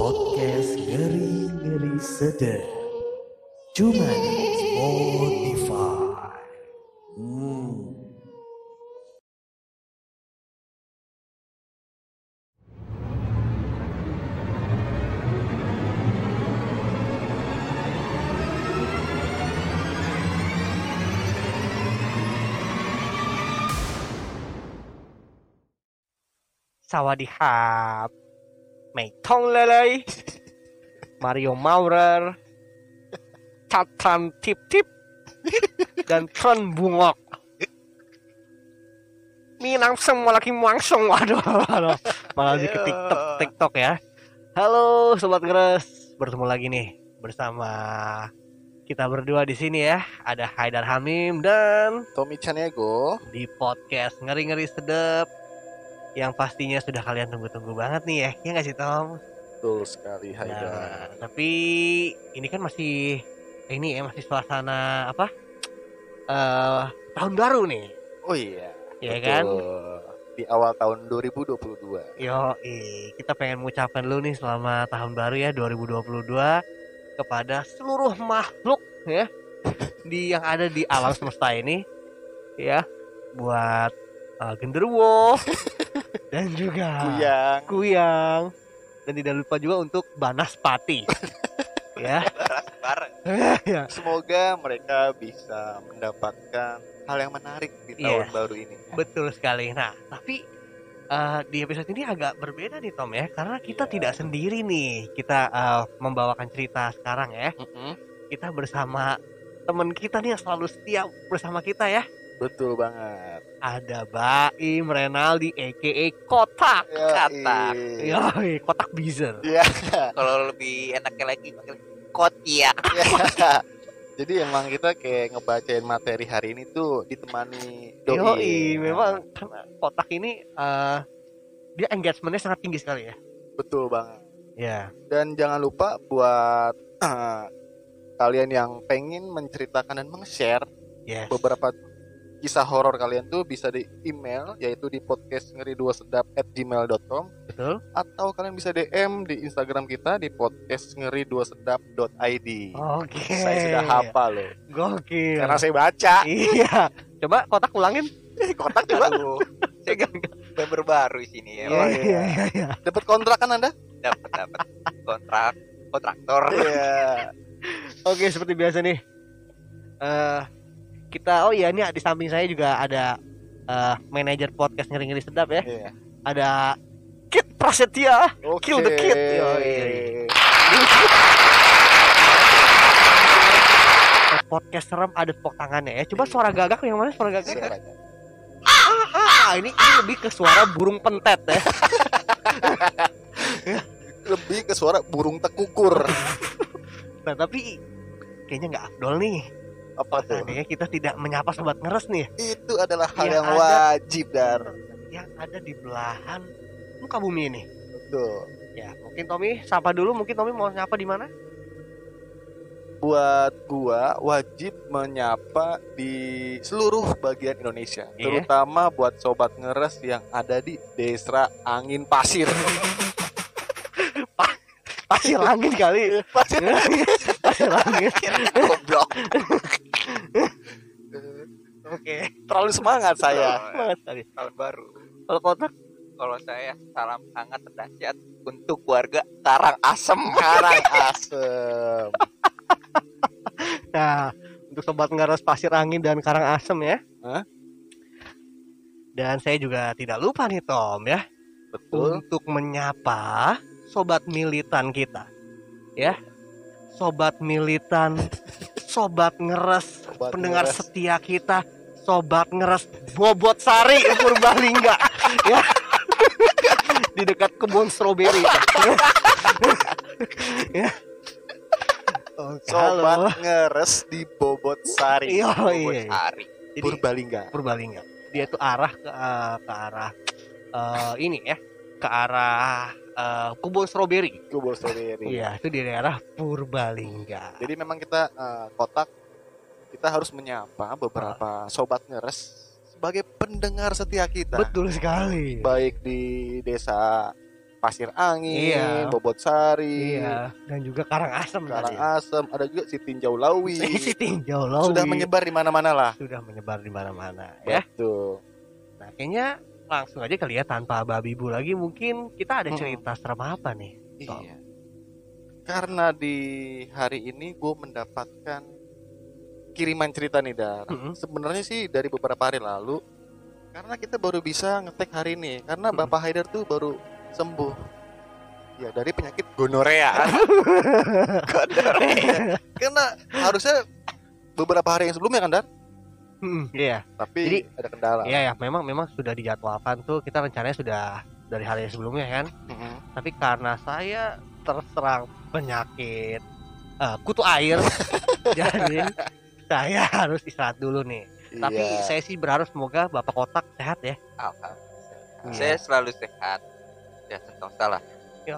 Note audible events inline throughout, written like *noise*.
Podcast ngeri-ngeri sedap. Cuma Spotify. Hmm. Sawadihap Meitong lelei Mario Maurer Catan Tip Tip Dan Tron Bungok Minang semua lagi langsung. Waduh, waduh. Malah di TikTok, TikTok ya. Halo Sobat Ngeres Bertemu lagi nih Bersama kita berdua di sini ya. Ada Haidar Hamim dan Tommy Chaniego di podcast ngeri-ngeri sedep yang pastinya sudah kalian tunggu-tunggu banget nih ya ya nggak sih Tom? betul sekali Nah, Haidar tapi ini kan masih ini ya masih suasana apa? eh tahun baru nih, oh iya ya kan? di awal tahun 2022 Yo, kita pengen mengucapkan lu nih selama tahun baru ya 2022 kepada seluruh makhluk ya *laughs* di yang ada di alam semesta ini ya buat uh, genderuwo. *laughs* Dan juga Kuyang. kuyang. Dan tidak lupa juga untuk banaspati. *laughs* Ya. *laughs* Ya. Semoga mereka bisa mendapatkan hal yang menarik di Iya. tahun baru ini. Betul sekali. Nah tapi eh, di episode ini agak berbeda nih Tom ya. Karena kita Iya. tidak sendiri nih. Kita eh, membawakan cerita sekarang ya. Mm-mm. kita bersama teman kita nih yang selalu setia bersama kita ya betul banget. Ada Baim Renaldi aka Kotak Kotak. ya Kotak Bizer Iya. *laughs* kalau lebih enaknya lagi kotia. *laughs* Jadi emang kita kayak ngebacain materi hari ini tuh ditemani doi. Yoi, memang karena Kotak ini eh, dia engagementnya sangat tinggi sekali ya. Betul banget. Ya dan jangan lupa buat *clears throat* kalian yang pengen menceritakan dan meng-share yes. beberapa kisah horor kalian tuh bisa di email yaitu di podcast ngeri dua sedap at gmail.com betul. Atau kalian bisa DM di Instagram kita di podcast ngeri dua sedap.id oke. Saya sudah hafal loh. Gokil. Karena saya baca. Iya. Coba Kotak ulangin. *laughs* Kotak coba saya kan member baru di sini ya. Iya, iya, iya. iya, iya. dapat kontrak kan anda? Dapat dapat. Kontrak. Kontraktor. Iya. Oke, seperti biasa nih. eh kita oh iya ini di samping saya juga ada eh manajer podcast ngeri-ngeri sedap ya. Iya. Ada Kit Prasetya. oke Kill the kid. Yoi. Eh, Podcast serem ada tepuk tangannya ya. Coba suara gagak yang mana suara gagak? Suaranya. Ah, ini, ini lebih ke suara burung pentet ya. *laughs* lebih ke suara burung tekukur Nah, tapi kayaknya nggak afdol nih. Apa tuh Seandainya kita tidak menyapa sobat ngeres nih. itu adalah hal Yang yang ada- wajib dar yang ada di belahan muka bumi ini. betul Ya, mungkin Tommy sapa dulu. Mungkin Tommy mau nyapa di mana? buat gua wajib menyapa di seluruh bagian Indonesia, Iya. terutama buat sobat ngeres yang ada di Desa Angin Pasir. *laughs* Pasir angin kali. Pasir. *laughs* Pasir angin. goblok *laughs* *laughs* Oke. Terlalu semangat saya. Banget tadi. tahun baru Kalau kotak kalau saya salam hangat dahsyat untuk warga Karang Asem *laughs* Karang asem. *laughs* Nah, untuk sobat ngeres pasir angin dan karang asem ya. Dan saya juga tidak lupa nih Tom ya Betul. untuk menyapa sobat militan kita. Ya. Sobat militan, sobat ngeres, Sobat pendengar ngeres. setia kita, sobat ngeres Bobot Sari Purbalingga ya. *laughs* Di dekat kebun stroberi. *laughs* ya. Oke, Sobat halo. ngeres di Bobot Sari. Iya, Bogor iya. Sari Jadi Purbalingga. Purbalingga. Dia tuh arah ke eh, ke arah eh, ini ya, ke arah eh, kebun stroberi. Bobot Strawberry. Iya, itu di daerah Purbalingga. Jadi memang kita eh, kotak kita harus menyapa beberapa sobat ngeres sebagai pendengar setia kita. Betul sekali. Baik di desa pasir angin, Iya. bobot sari, Iya, dan juga karang asem karang tadi. asem, ada juga si tinjau lawi. *laughs* Si tinjau lawi. Sudah menyebar di mana-mana lah. sudah menyebar di mana-mana ya. Betul. Nah, kayaknya langsung aja kali ya tanpa babi bu lagi mungkin kita ada cerita serem apa nih? Iya. Karena di hari ini gue mendapatkan kiriman cerita nih Dar. Mm-mm. Sebenarnya sih dari beberapa hari lalu karena kita baru bisa ngetek hari ini karena. Bapak Haidar tuh baru sembuh. Ya dari penyakit *laughs* gonorea. karena harusnya beberapa hari yang sebelumnya kan Dar, Mm, Iya, tapi Jadi- ada kendala. iya ya, memang memang sudah dijadwalkan tuh kita rencananya sudah dari hari sebelumnya kan. Mm-mm. Tapi karena saya terserang penyakit eh, kutu air, *laughs* jadi saya harus istirahat dulu nih. Tapi Iya. saya sih berharap semoga Bapak Kotak sehat ya. Alhamdulillah. Iya. Saya selalu sehat. Ya sentosa lah. Yo,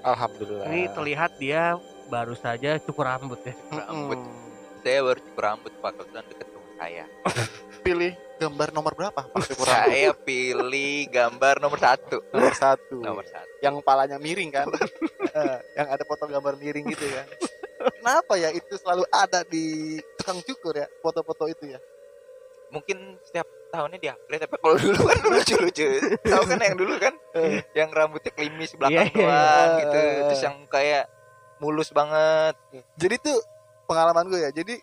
Alhamdulillah. ini terlihat dia baru saja cukur rambut ya. rambut. Mm-mm. Saya baru cukur rambut Pak kebetulan deket saya. *laughs* Pilih gambar nomor berapa? Saya pilih gambar nomor satu. nomor satu. Nomor satu. yang palanya miring kan Eh, yang ada foto gambar miring gitu ya kenapa ya itu selalu ada di tukang cukur ya foto-foto itu ya Mungkin setiap tahunnya di-upgrade tapi kalau dulu kan *laughs* lucu-lucu. Tahu kan yang dulu kan Eh. yang rambutnya klimis Iya, belakang iya, doang iya. gitu. Terus yang kayak mulus banget. jadi tuh pengalaman gue ya jadi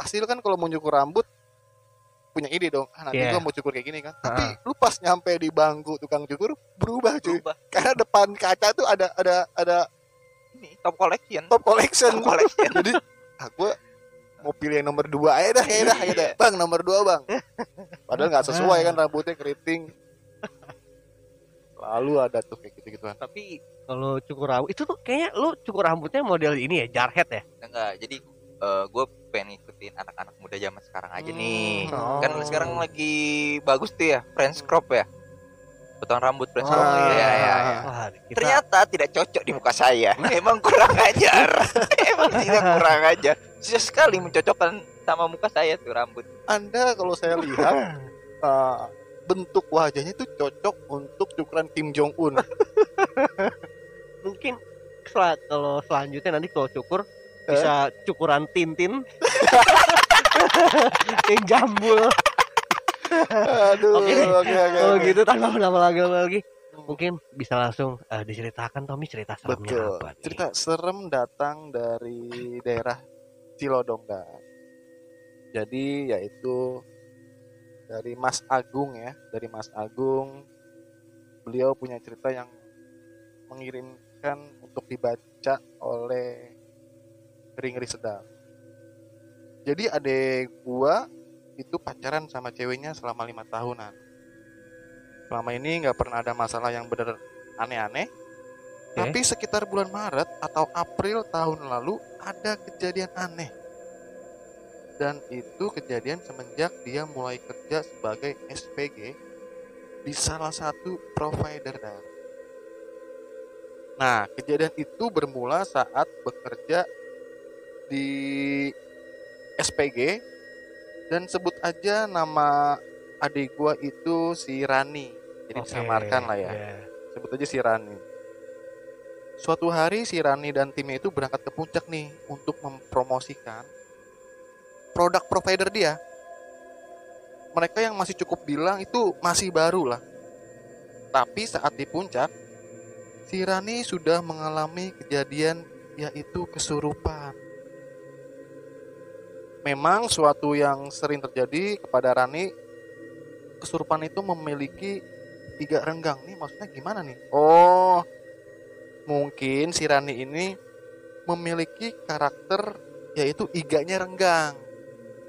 pasti lu kan kalau mau cukur rambut punya ide dong ah, nanti Iya. gue mau cukur kayak gini kan tapi lu pas nyampe di bangku tukang cukur berubah cuy Berubah. karena depan kaca tuh ada ada ada Ini top collection. top collection Top collection. *laughs* jadi ah, gue mau pilih yang nomor dua aja dah ya dah ya dah. bang nomor dua bang *laughs* padahal nggak sesuai kan rambutnya keriting lalu ada tuh kayak gitu gituan Tapi kalau cukur rambut itu tuh kayaknya lu cukur rambutnya model ini ya, jarhead ya. Enggak, jadi gue pengen ngikutin anak-anak muda zaman sekarang aja nih. Hmm. Kan sekarang lagi bagus tuh ya, French crop ya. Potong rambut French Oh, crop. iya. ya, ya, ya. Wah, kita Ternyata tidak cocok di muka saya. *laughs* Emang kurang ajar. *laughs* Emang tidak kurang ajar. Susah sekali mencocokkan sama muka saya tuh rambut. anda kalau saya lihat uh, *laughs* bentuk wajahnya itu cocok untuk cukuran Kim Jong Un mungkin kalau selanjutnya nanti kalau cukur bisa cukuran Tintin. *laughs* yang jambul. aduh Oke. oke oke Kalau oke. gitu tanpa lama lagi lagi mungkin bisa langsung eh, diceritakan Tommy cerita seremnya betul apa nih? cerita serem datang dari daerah Cilodong dan jadi yaitu dari Mas Agung ya dari Mas Agung beliau punya cerita yang mengirimkan untuk dibaca oleh ngeri-ngeri sedap jadi adek gua itu pacaran sama ceweknya selama lima tahunan selama ini nggak pernah ada masalah yang bener aneh-aneh Oke. tapi sekitar bulan Maret atau April tahun lalu ada kejadian aneh dan itu kejadian semenjak dia mulai kerja sebagai SPG di salah satu provider. Nah, kejadian itu bermula saat bekerja di SPG dan sebut aja nama adik gua itu si Rani. Jadi Oke, disamarkan lah ya. iya. Sebut aja si Rani. Suatu hari si Rani dan timnya itu berangkat ke puncak nih untuk mempromosikan produk provider dia. Mereka yang masih cukup bilang itu masih baru lah. Tapi saat di puncak, si Rani sudah mengalami kejadian yaitu kesurupan. Memang suatu yang sering terjadi kepada Rani, kesurupan itu memiliki tiga renggang nih maksudnya gimana nih oh mungkin si Rani ini memiliki karakter yaitu iganya renggang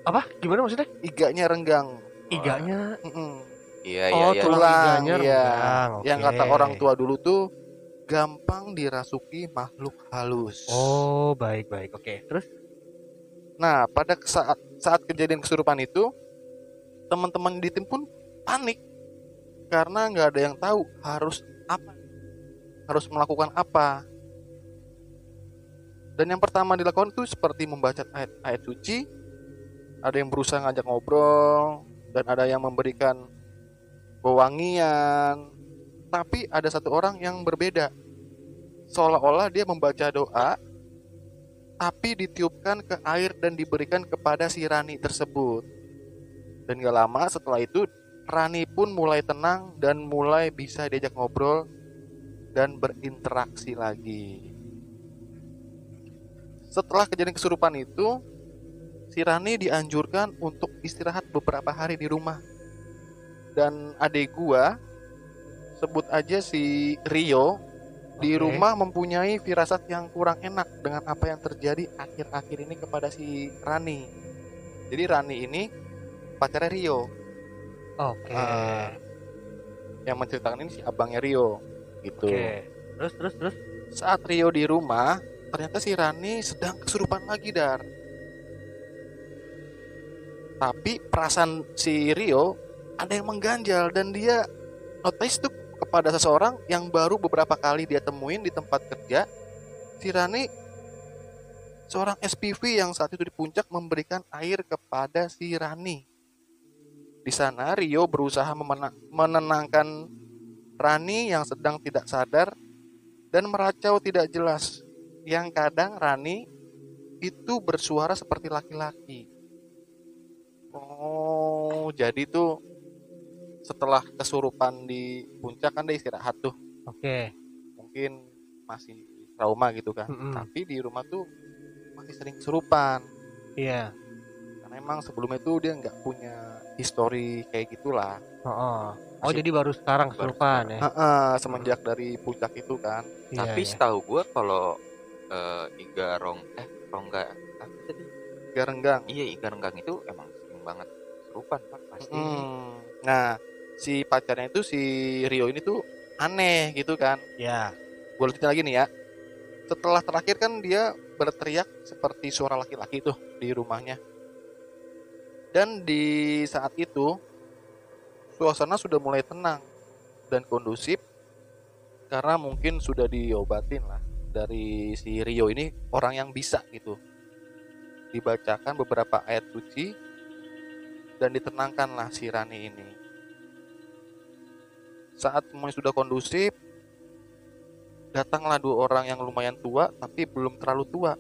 Apa? Gimana maksudnya? iganya renggang Iganya. Mm-mm. Iya, oh, iya, iya. tulang iya. renggang. yang oke. kata orang tua dulu tuh gampang dirasuki makhluk halus Oh, baik baik. Oke. Terus nah pada saat saat kejadian kesurupan itu teman-teman di tim pun panik. Karena nggak ada yang tahu harus apa harus melakukan apa. Dan yang pertama dilakukan itu seperti membaca ayat, ayat suci. Ada yang berusaha ngajak ngobrol dan ada yang memberikan wewangian. Tapi ada satu orang yang berbeda. Seolah-olah dia membaca doa, tapi ditiupkan ke air dan diberikan kepada si Rani tersebut. Dan gak lama setelah itu, Rani pun mulai tenang dan mulai bisa diajak ngobrol dan berinteraksi lagi. Setelah kejadian kesurupan itu, si Rani dianjurkan untuk istirahat beberapa hari di rumah. Dan adik gua, sebut aja si Rio, di Oke. rumah mempunyai firasat yang kurang enak dengan apa yang terjadi akhir-akhir ini kepada si Rani. Jadi Rani ini pacarnya Rio. Oke. Ah, yang menceritakan ini si abangnya Rio gitu. Oke. Terus terus terus. Saat Rio di rumah, ternyata si Rani sedang kesurupan lagi dar. Tapi perasaan si Rio ada yang mengganjal dan dia notice tuh kepada seseorang yang baru beberapa kali dia temuin di tempat kerja. Si Rani seorang SPV yang saat itu di puncak memberikan air kepada si Rani. Di sana Rio berusaha menenangkan Rani yang sedang tidak sadar dan meracau tidak jelas. Yang kadang Rani itu bersuara seperti laki-laki. Oh, jadi tuh setelah kesurupan di puncak kan dia istirahat tuh. Oke. Mungkin masih trauma gitu kan. Mm-mm. Tapi di rumah tuh masih sering kesurupan. Iya. Karena emang sebelumnya tuh dia nggak punya histori kayak gitulah. Oh, oh Masih- jadi baru sekarang Baru kesurupan ya? Heeh, semenjak dari puncak itu kan. Iya, Tapi iya. setahu gua kalau eh, Iga Rong eh Rongga apa tadi? Iga renggang. Iya Iga Renggang itu emang sering banget serupan pak pasti. Mm. Nah, si pacarnya itu si Rio ini tuh aneh gitu kan. ya. Gue lanjutin lagi nih ya. Setelah terakhir kan dia berteriak seperti suara laki-laki tuh di rumahnya. Dan di saat itu suasana sudah mulai tenang dan kondusif karena mungkin sudah diobatin lah dari si Rio ini orang yang bisa gitu. Dibacakan beberapa ayat suci dan ditenangkanlah si Rani ini. Saat semuanya sudah kondusif, datanglah dua orang yang lumayan tua tapi belum terlalu tua.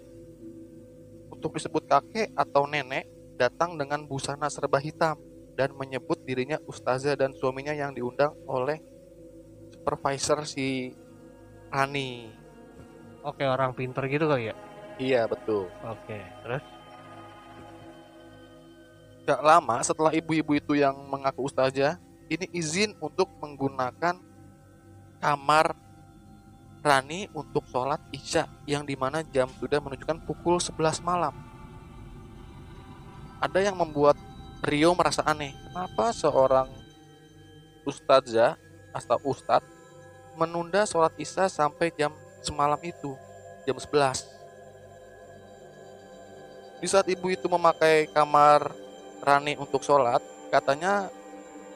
Untuk disebut kakek atau nenek, datang dengan busana serba hitam dan menyebut dirinya ustazah dan suaminya yang diundang oleh supervisor si Rani. Oke, orang pinter gitu kali ya? Iya betul. Oke, terus? Gak lama setelah ibu-ibu itu yang mengaku ustazah, ini izin untuk menggunakan kamar Rani untuk sholat isya yang di mana jam sudah menunjukkan pukul 11 malam. Ada yang membuat Rio merasa aneh. Kenapa seorang ustazah atau ustadz menunda sholat isya sampai jam semalam itu, jam 11. Di saat ibu itu memakai kamar Rani untuk sholat, katanya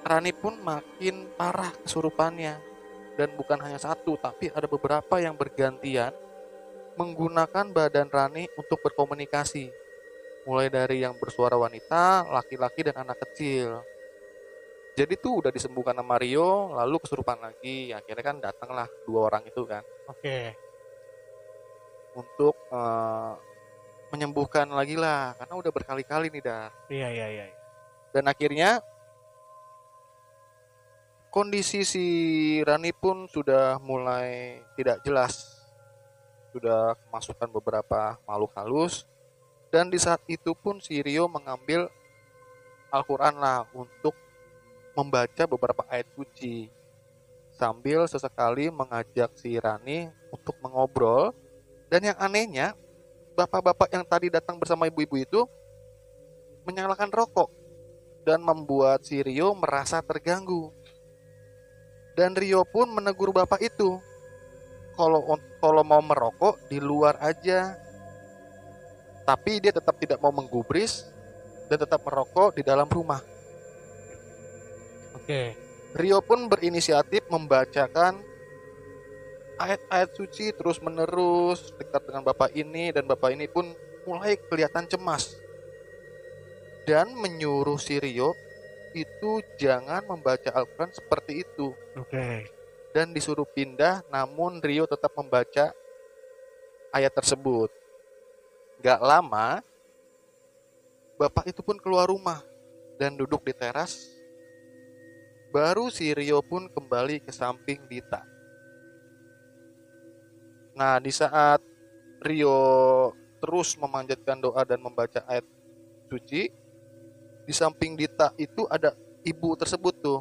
Rani pun makin parah kesurupannya. Dan bukan hanya satu, tapi ada beberapa yang bergantian menggunakan badan Rani untuk berkomunikasi. Mulai dari yang bersuara wanita, laki-laki, dan anak kecil. Jadi tuh udah disembuhkan sama Rio, lalu kesurupan lagi. Akhirnya kan datanglah dua orang itu kan Oke. untuk eh, menyembuhkan lagi lah, karena udah berkali-kali nih dah. Iya, iya, iya. dan akhirnya kondisi si Rani pun sudah mulai tidak jelas. Sudah kemasukan beberapa makhluk halus. Dan di saat itu pun si Rio mengambil Al-Quran lah untuk membaca beberapa ayat suci. Sambil sesekali mengajak si Rani untuk mengobrol. Dan yang anehnya bapak-bapak yang tadi datang bersama ibu-ibu itu menyalakan rokok dan membuat si Rio merasa terganggu. Dan Rio pun menegur bapak itu. Kalau kalau mau merokok di luar aja. Tapi dia tetap tidak mau menggubris dan tetap merokok di dalam rumah. Oke. Rio pun berinisiatif membacakan ayat-ayat suci terus menerus dekat dengan bapak ini dan bapak ini pun mulai kelihatan cemas dan menyuruh si Rio itu jangan membaca Al-Quran seperti itu Oke. dan disuruh pindah namun Rio tetap membaca ayat tersebut. Gak lama bapak itu pun keluar rumah dan duduk di teras. Baru si Rio pun kembali ke samping Dita. Nah, di saat Rio terus memanjatkan doa dan membaca ayat suci, di samping Dita itu ada ibu tersebut tuh,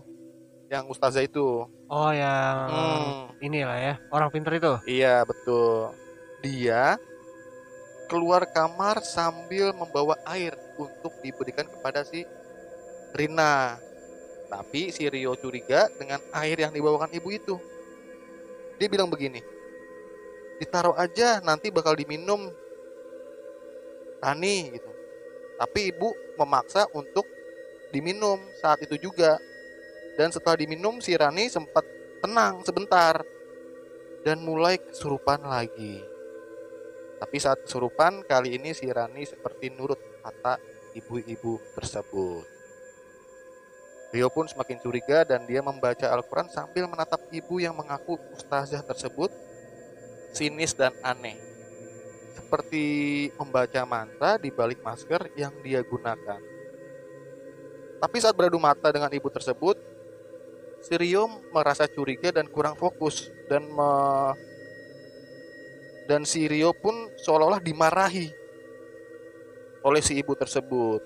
yang ustazah itu. Oh yang Hmm, inilah ya orang pinter itu. iya betul. Dia keluar kamar sambil membawa air untuk diberikan kepada si Rina. Tapi si Rio curiga dengan air yang dibawakan ibu itu. Dia bilang begini, ditaruh aja nanti bakal diminum Rani gitu. Tapi ibu memaksa untuk diminum saat itu juga. Dan setelah diminum si Rani sempat tenang sebentar dan mulai kesurupan lagi. Tapi saat kesurupan kali ini si Rani seperti nurut kata ibu-ibu tersebut. Rio pun semakin curiga dan dia membaca Al-Quran sambil menatap ibu yang mengaku ustazah tersebut sinis dan aneh. Seperti membaca mantra di balik masker yang dia gunakan. Tapi saat beradu mata dengan ibu tersebut, si Rio merasa curiga dan kurang fokus dan me- dan si Rio pun seolah-olah dimarahi oleh si ibu tersebut.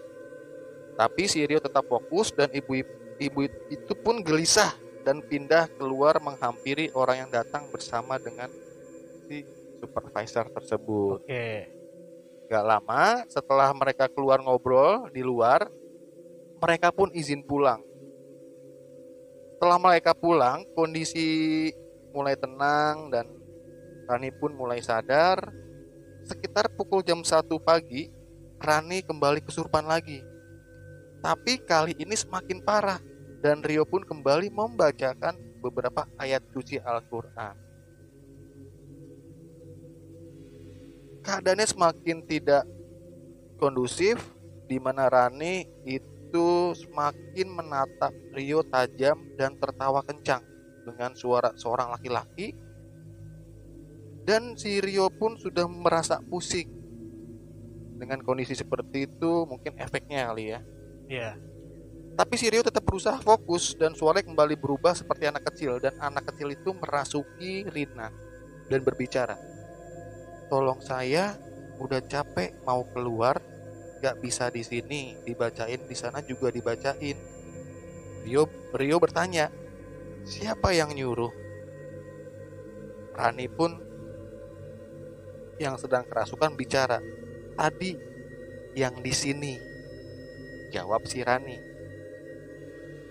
Tapi si Rio tetap fokus dan ibu ibu itu pun gelisah dan pindah keluar menghampiri orang yang datang bersama dengan si supervisor tersebut. Oke. Gak lama setelah mereka keluar ngobrol di luar, mereka pun izin pulang. Setelah mereka pulang, kondisi mulai tenang dan Rani pun mulai sadar. Sekitar pukul jam 1 pagi, Rani kembali kesurupan lagi. Tapi kali ini semakin parah dan Rio pun kembali membacakan beberapa ayat suci Al-Quran. Keadaannya semakin tidak kondusif di mana Rani itu semakin menatap Rio tajam dan tertawa kencang dengan suara seorang laki-laki dan si Rio pun sudah merasa pusing dengan kondisi seperti itu mungkin efeknya kali ya Iya. tapi si Rio tetap berusaha fokus dan suaranya kembali berubah seperti anak kecil dan anak kecil itu merasuki Rina dan berbicara. Tolong saya udah capek mau keluar, gak bisa di sini dibacain di sana juga dibacain. Rio Rio bertanya, siapa yang nyuruh? Rani pun yang sedang kerasukan bicara, tadi yang di sini. Jawab si Rani.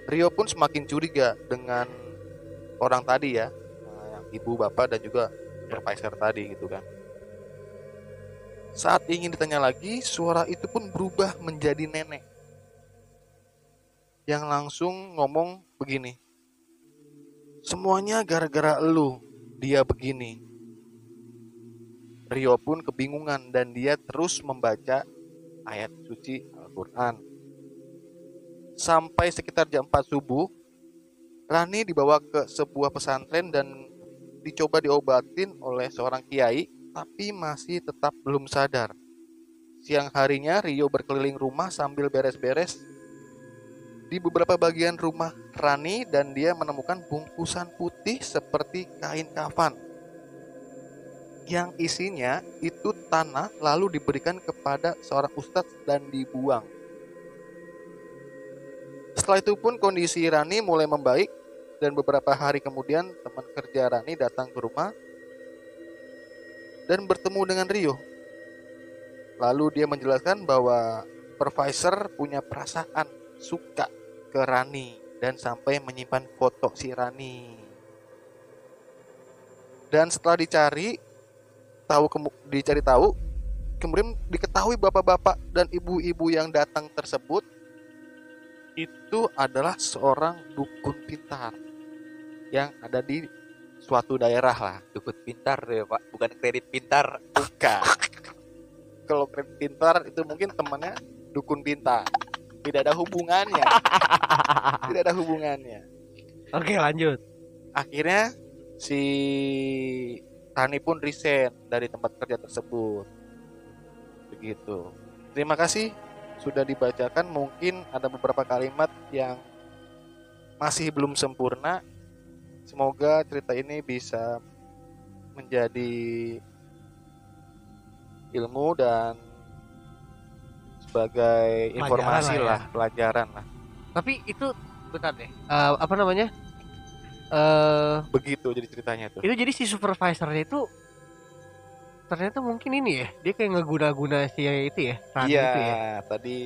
Rio pun semakin curiga dengan orang tadi ya, ibu bapak dan juga supervisor tadi gitu kan. Saat ingin ditanya lagi, suara itu pun berubah menjadi nenek. Yang langsung ngomong begini. Semuanya gara-gara elu, dia begini. Rio pun kebingungan dan dia terus membaca ayat suci Al-Quran. Sampai sekitar jam 4 subuh, Rani dibawa ke sebuah pesantren dan dicoba diobatin oleh seorang kiai, tapi masih tetap belum sadar. Siang harinya Rio berkeliling rumah sambil beres-beres di beberapa bagian rumah Rani dan dia menemukan bungkusan putih seperti kain kafan. Yang isinya itu tanah lalu diberikan kepada seorang ustadz dan dibuang. Setelah itu pun kondisi Rani mulai membaik dan beberapa hari kemudian teman kerja Rani datang ke rumah dan bertemu dengan Rio. Lalu dia menjelaskan bahwa supervisor punya perasaan suka ke Rani dan sampai menyimpan foto si Rani. Dan setelah dicari tahu dicari tahu kemudian diketahui bapak-bapak dan ibu-ibu yang datang tersebut itu adalah seorang dukun pintar yang ada di suatu daerah lah. Dukun pintar ya pak, bukan kredit pintar. Bukan. Kalau kredit pintar itu mungkin temannya dukun pintar. Tidak ada hubungannya. *laughs* Tidak ada hubungannya. Oke lanjut. Akhirnya si Rani pun resign dari tempat kerja tersebut. Begitu. Terima kasih sudah dibacakan. Mungkin ada beberapa kalimat yang masih belum sempurna. Semoga cerita ini bisa menjadi ilmu dan sebagai Pelajaran informasi lah ya. pelajaran lah. Tapi itu bentar deh. Eh, apa namanya? Eh Begitu jadi ceritanya tuh. itu jadi si supervisornya itu ternyata mungkin ini ya dia kayak ngeguna-guna si itu ya Iya, itu ya tadi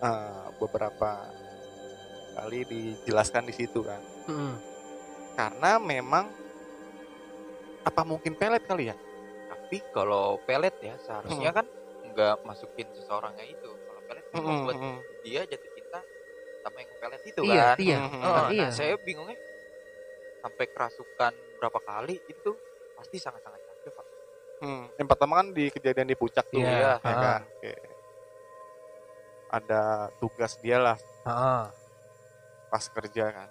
eh, beberapa kali dijelaskan di situ kan. Mm. Karena memang apa mungkin pelet kali ya? Tapi kalau pelet ya seharusnya kan nggak masukin seseorangnya itu. Kalau pelet kan membuat dia jatuh cinta sama yang pelet itu iya kan. iya Mhm. Oh, iya Nah, saya bingungnya sampai kerasukan berapa kali itu pasti sangat-sangat capek pak. Hmm, Yang pertama kan di kejadian di puncak tuh, Iya, ya ah. kan? Oke. Ada tugas dia lah Heeh. pas kerja kan.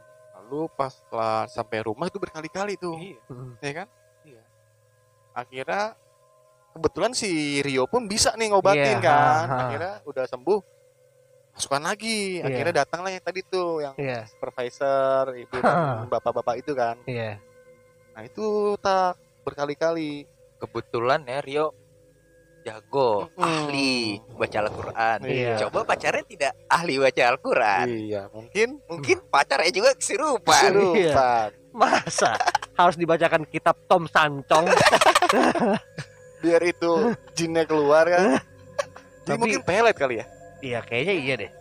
Lalu pas setelah sampai rumah itu berkali-kali tuh, Iya. Mm. ya kan? Iya. Akhirnya kebetulan si Rio pun bisa nih ngobatin Iya, kan. ha, ha. Akhirnya udah sembuh. Masukkan lagi. Iya. Akhirnya datanglah yang tadi tuh yang iya supervisor, ibu dan bapak-bapak itu kan. iya Nah, itu tak berkali-kali. Kebetulan ya Rio jago, ahli baca Al-Quran. Iya. Coba pacarnya tidak ahli baca Al-Quran. Iya, mungkin Mungkin pacarnya juga kesurupan. kesurupan. masa harus dibacakan kitab Tom Sancong *laughs* Biar itu jinnya keluar kan. *laughs* Jadi Tapi- mungkin pelet kali ya. iya kayaknya iya deh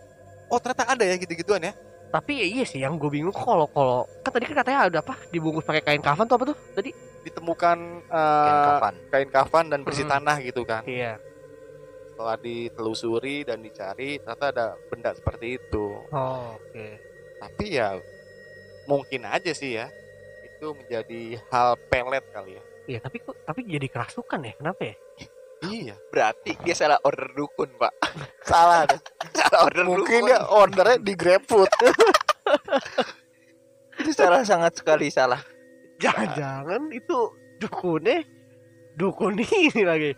Oh, ternyata ada ya gitu-gituan ya. Tapi ya iya sih yang gue bingung kalau kalau kan tadi kan katanya ada apa dibungkus pakai kain kafan tuh apa tuh tadi Ditemukan Kain eh, kafan. kain kafan dan bersih Mm. tanah gitu kan. iya Setelah ditelusuri dan dicari, ternyata ada benda seperti itu. oh, oke Tapi ya mungkin aja sih ya. Itu menjadi hal pelet kali ya. iya tapi kok tapi jadi kerasukan ya kenapa ya Iya. Berarti dia salah order dukun, Pak. *laughs* Salah salah order Mungkin dukun. dia ordernya di GrabFood. *laughs* Itu salah sangat sekali salah. jangan-jangan itu dukunnya dukun ini lagi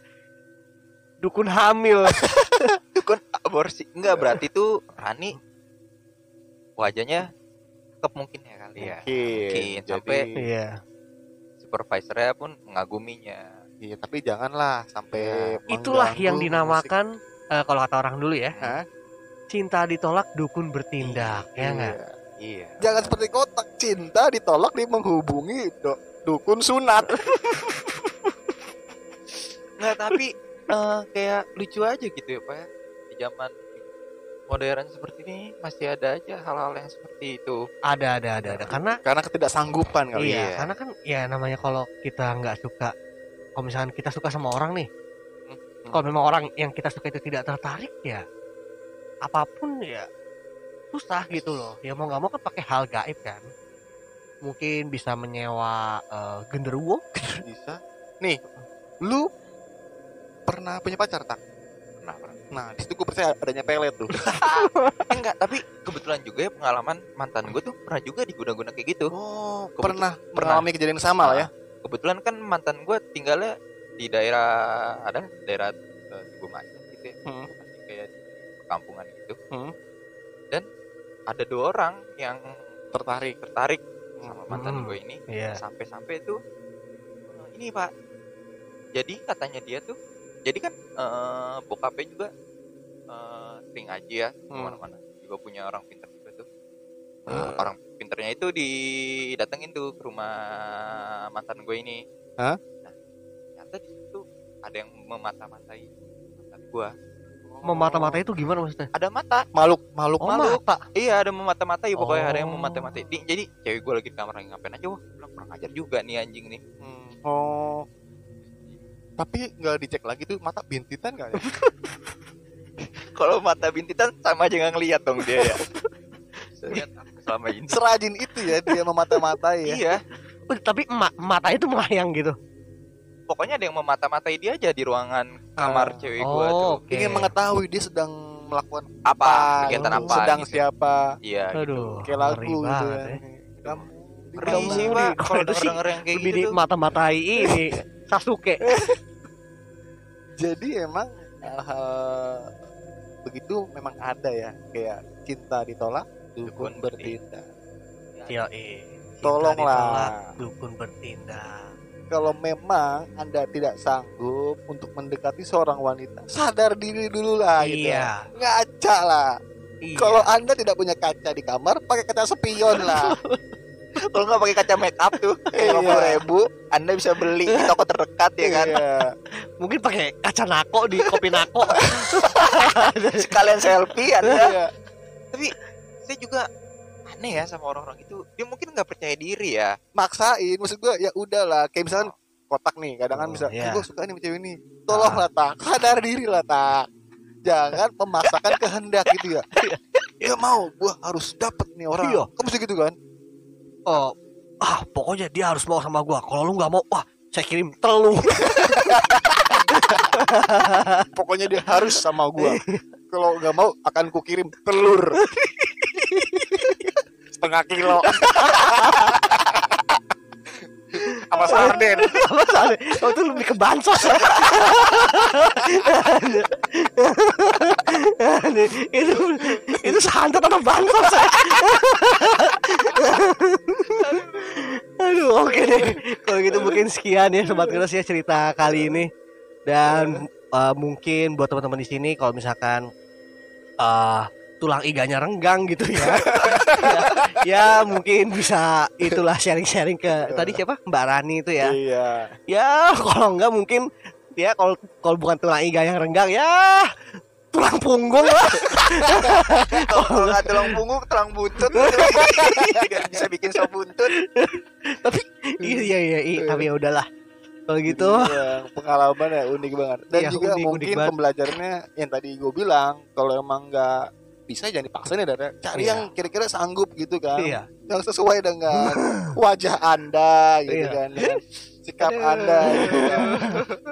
dukun hamil *laughs* Dukun aborsi. Enggak, berarti tuh Rani wajahnya tetap mungkin ya kali ya. Mungkin, Jadi, sampai- iya Supervisornya pun mengaguminya. Iya, tapi janganlah sampai itulah mengganggu yang musik. dinamakan eh, kalau kata orang dulu ya Hah? cinta ditolak dukun bertindak ya enggak Iya. Iya. Jangan seperti kotak cinta ditolak dia menghubungi do- dukun sunat. *laughs* Nggak, tapi eh, kayak lucu aja gitu ya, Pak ya. Di zaman modern seperti ini masih ada aja hal-hal yang seperti itu. ada ada ada ada karena Karena ketidaksanggupan kali iya, ya. karena kan ya namanya kalau kita nggak suka kalau misalkan kita suka sama orang nih Hmm. kalau memang orang yang kita suka itu tidak tertarik ya apa pun ya susah gitu loh ya mau nggak mau kan pakai hal gaib kan mungkin bisa menyewa eh, genderuwo Bisa. Nih, lu pernah punya pacar tak? Pernah, pernah. Nah, di situ gue percaya adanya pelet tuh. *laughs* Eh, enggak, tapi kebetulan juga ya pengalaman mantan gue tuh pernah juga diguna-guna kayak gitu. Oh, pernah pernah. mengalami kejadian sama lah ya. Kebetulan kan mantan gue tinggalnya di daerah ada daerah uh, gitu ya. Hmm. Masih kayak di perkampungan gitu. Hmm. Dan ada dua orang yang Tertarik. tertarik sama mantan Hmm. gue ini Iya. sampai-sampai tuh "Eh, ini pak jadi katanya dia tuh jadi kan eh, bokapnya juga eh, sering ngaji ya Hmm. ke mana-mana juga punya orang pinter Hmm. orang pinternya itu didatengin tuh ke rumah mantan gue ini Hah? nah ternyata di situ ada yang memata-matai mantan gue memata-mata itu gimana maksudnya ada mata Makhluk, makhluk, oh makhluk. mata iya ada memata-matai pokoknya ada yang Oh. memata-matai Di- jadi cewek gue lagi di kamar lagi ngapain aja wah kurang ajar juga nih anjing nih Hmm. Oh. Tapi nggak dicek lagi tuh mata bintitan nggak ya? *laughs* kalau mata bintitan sama aja nggak ngeliat dong dia ya *laughs* selama ini Serajin itu ya dia memata-matai ya. iya Oh, tapi ma mata itu melayang gitu pokoknya ada yang memata-matai dia aja di ruangan kamar Ah. cewek gua tuh oh, oke. Ingin mengetahui dia sedang melakukan apa apa, kegiatan Oh. apa sedang gitu. siapa. iya gitu. Kayak lagu gitu banget ya. ya. Kamu Ngeri sih. Pak. Kalau Kalau itu sih denger-denger yang kayak lebih gitu mata-matai ini *laughs* Sasuke. Jadi emang hal-hal begitu memang ada ya kayak cinta ditolak dukun bertindak. Eh. Tolonglah. dukun bertindak. Kalau memang anda tidak sanggup untuk mendekati seorang wanita, sadar diri dulu lah gitu. Iya. Ngaca lah. Iya. Kalau anda tidak punya kaca di kamar, pakai kaca spion lah. *laughs* Kalau nggak pakai kaca make up tuh *laughs* Iya. lima ribu, anda bisa beli di toko terdekat ya kan. Iya. *laughs* mungkin pakai kaca nako di kopi nako. Sekalian selfie anda. Iya. Tapi saya juga aneh ya sama orang-orang itu. Dia mungkin nggak percaya diri ya. Maksain, maksud gua ya udahlah. Kayak misalkan kotak nih, kadang kan Oh, bisa, iya. gue suka nih cewek ini. Tolonglah tak, sadar diri lah tak. Jangan memaksakan *laughs* kehendak gitu ya. Dia mau, gua harus dapet nih orang. Iya. Kamu mesti gitu kan? Oh, ah pokoknya dia harus mau sama gua. Kalau lu nggak mau, wah saya kirim telu. *laughs* Pokoknya dia harus sama gua. *laughs* Kalau nggak mau akan kukirim telur. Setengah kilo. Sama sarden. oh itu lebih ke bansos. itu itu santet atau bansos? Aduh, oke deh. Kalau gitu mungkin sekian ya sobat keras ya cerita kali ini. Dan eh, mungkin buat teman-teman di sini kalau misalkan eh tulang iganya renggang gitu ya. ya, *laughs* ya mungkin bisa itulah sharing-sharing ke tadi siapa? Mbak Rani itu ya. Iya. Ya, kalau enggak mungkin ya kalau kalau bukan tulang iga yang renggang ya tulang punggung lah. *laughs* Kalau *laughs* nggak tulang punggung, tulang buntut. Bisa bikin sop buntut. iya iya iya, iya. tapi ya udahlah. Kalau gitu Iya, pengalaman ya unik banget. Dan Iya, juga unik, unik mungkin banget. pembelajarannya yang tadi gue bilang, kalau emang nggak bisa jangan dipaksa nih Dara. Cari Iya. yang kira-kira sanggup gitu kan. iya. Yang sesuai dengan *laughs* wajah Anda gitu Iya. kan. dengan sikap Aduh. Anda gitu kan.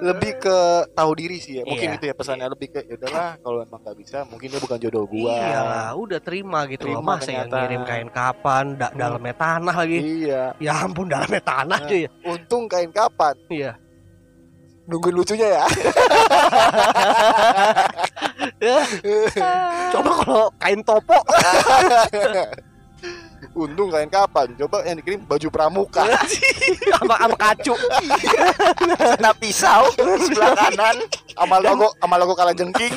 Lebih ke tahu diri sih ya. Mungkin Iya. itu ya pesannya lebih ke ya udahlah kalau emang nggak bisa mungkin dia bukan jodoh gua. Iyalah, udah terima gitu loh. Terima Masa yang kenyataan. ngirim kain kapan, da- dalamnya tanah lagi. Iya. Ya ampun, dalamnya tanah Nah. cuy. Untung kain kapan? Iya. Nungguin lucunya ya. *laughs* *laughs* Coba kalau kain topo *laughs* Untung kain kapan? Coba yang dikirim baju pramuka. *laughs* sama sama kacu. Kena pisau sebelah kanan. Amal logo, amal logo kalah jengking.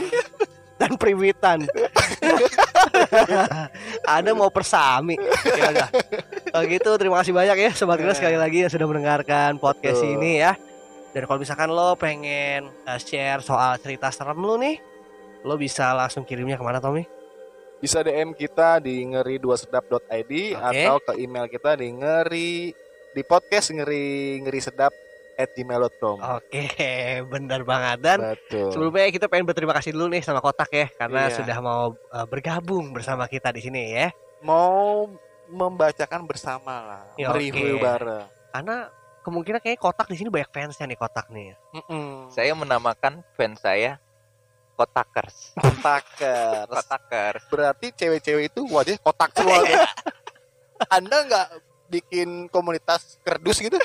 dan priwitan. Ada mau persami. Ya udah. Kalau gitu terima kasih banyak ya sobat keras sekali lagi yang sudah mendengarkan podcast Betul. ini ya. Dan kalau misalkan lo pengen uh, share soal cerita serem lo nih, lo bisa langsung kirimnya ke mana Tommy? Bisa DM kita di ngeri 2 sedap.id Oke. atau ke email kita di ngeri di podcast ngeri ngeri sedap at gmail.com. Oke, *laughs* benar banget dan Betul. sebelumnya kita pengen berterima kasih dulu nih sama Kotak ya karena Iya. sudah mau uh, bergabung bersama kita di sini ya. Mau membacakan bersama lah, Ya, mereview oke. bareng. Karena kemungkinan kayaknya Kotak di sini banyak fansnya nih Kotak nih. Mm-mm. Saya menamakan fans saya Kotakers. Kontakers. Kotakers. Berarti cewek-cewek itu wajah kotak semua. Anda nggak bikin komunitas kerdus gitu?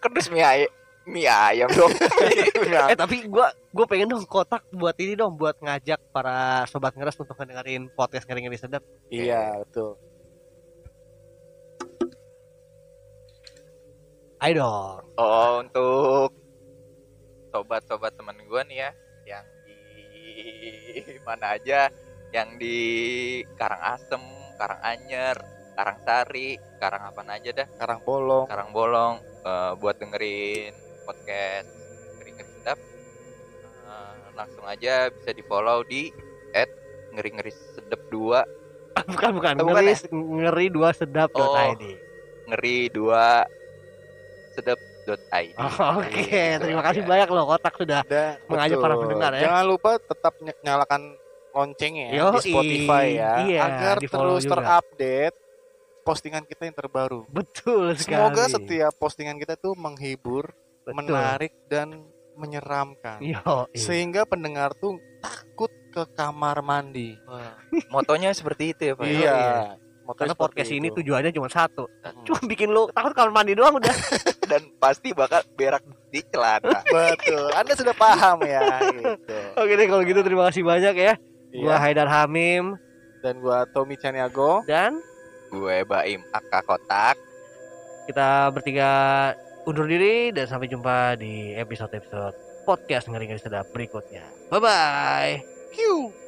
Kerdus mie ayam. Mie ayam dong. *laughs* Eh tapi gua gua pengen dong Kotak buat ini dong buat ngajak para sobat ngeres untuk ngedengerin podcast ngeri ngeri sedap. iya, betul. Ayo dong. Oh, untuk sobat-sobat teman gue nih ya, yang *laughs* mana aja, yang di Karangasem, Karanganyar, Karangsari, Karang apa aja dah, Karang bolong. Karangbolong, eh, buat dengerin podcast ngeri ngeri sedap, eh, langsung aja bisa di follow di ngeri ngeri sedap 2 *coughs* bukan bukan, Eh, bukan ngeri ngeri dua sedap Oh. ID. ngeri 2 Oh, Oke, Iya, terima kasih iya. banyak loh Kotak sudah Mengajak para pendengar ya. Jangan lupa tetap ny- nyalakan loncengnya ya Yoi. di Spotify ya Iya, agar terus juga. terupdate postingan kita yang terbaru. betul sekali. Semoga setiap postingan kita tuh menghibur, Betul. menarik dan menyeramkan. Yo, Sehingga pendengar tuh takut ke kamar mandi. Motonya seperti itu ya, Pak. Iya. Motonya Karena podcast ini itu. tujuannya cuma satu. Hmm. Cuma bikin lu takut kamar mandi doang udah. *laughs* dan pasti bakal berak di celana *laughs* Betul. Anda sudah paham ya gitu. Oke deh kalau gitu terima kasih banyak ya. Gua Iya. Haidar Hamim Dan gua Tommy Caniago. dan gue Baim Aka Kotak kita bertiga undur diri dan sampai jumpa di episode-episode podcast ngeri-ngeri sedap berikutnya. Bye bye. Hiu.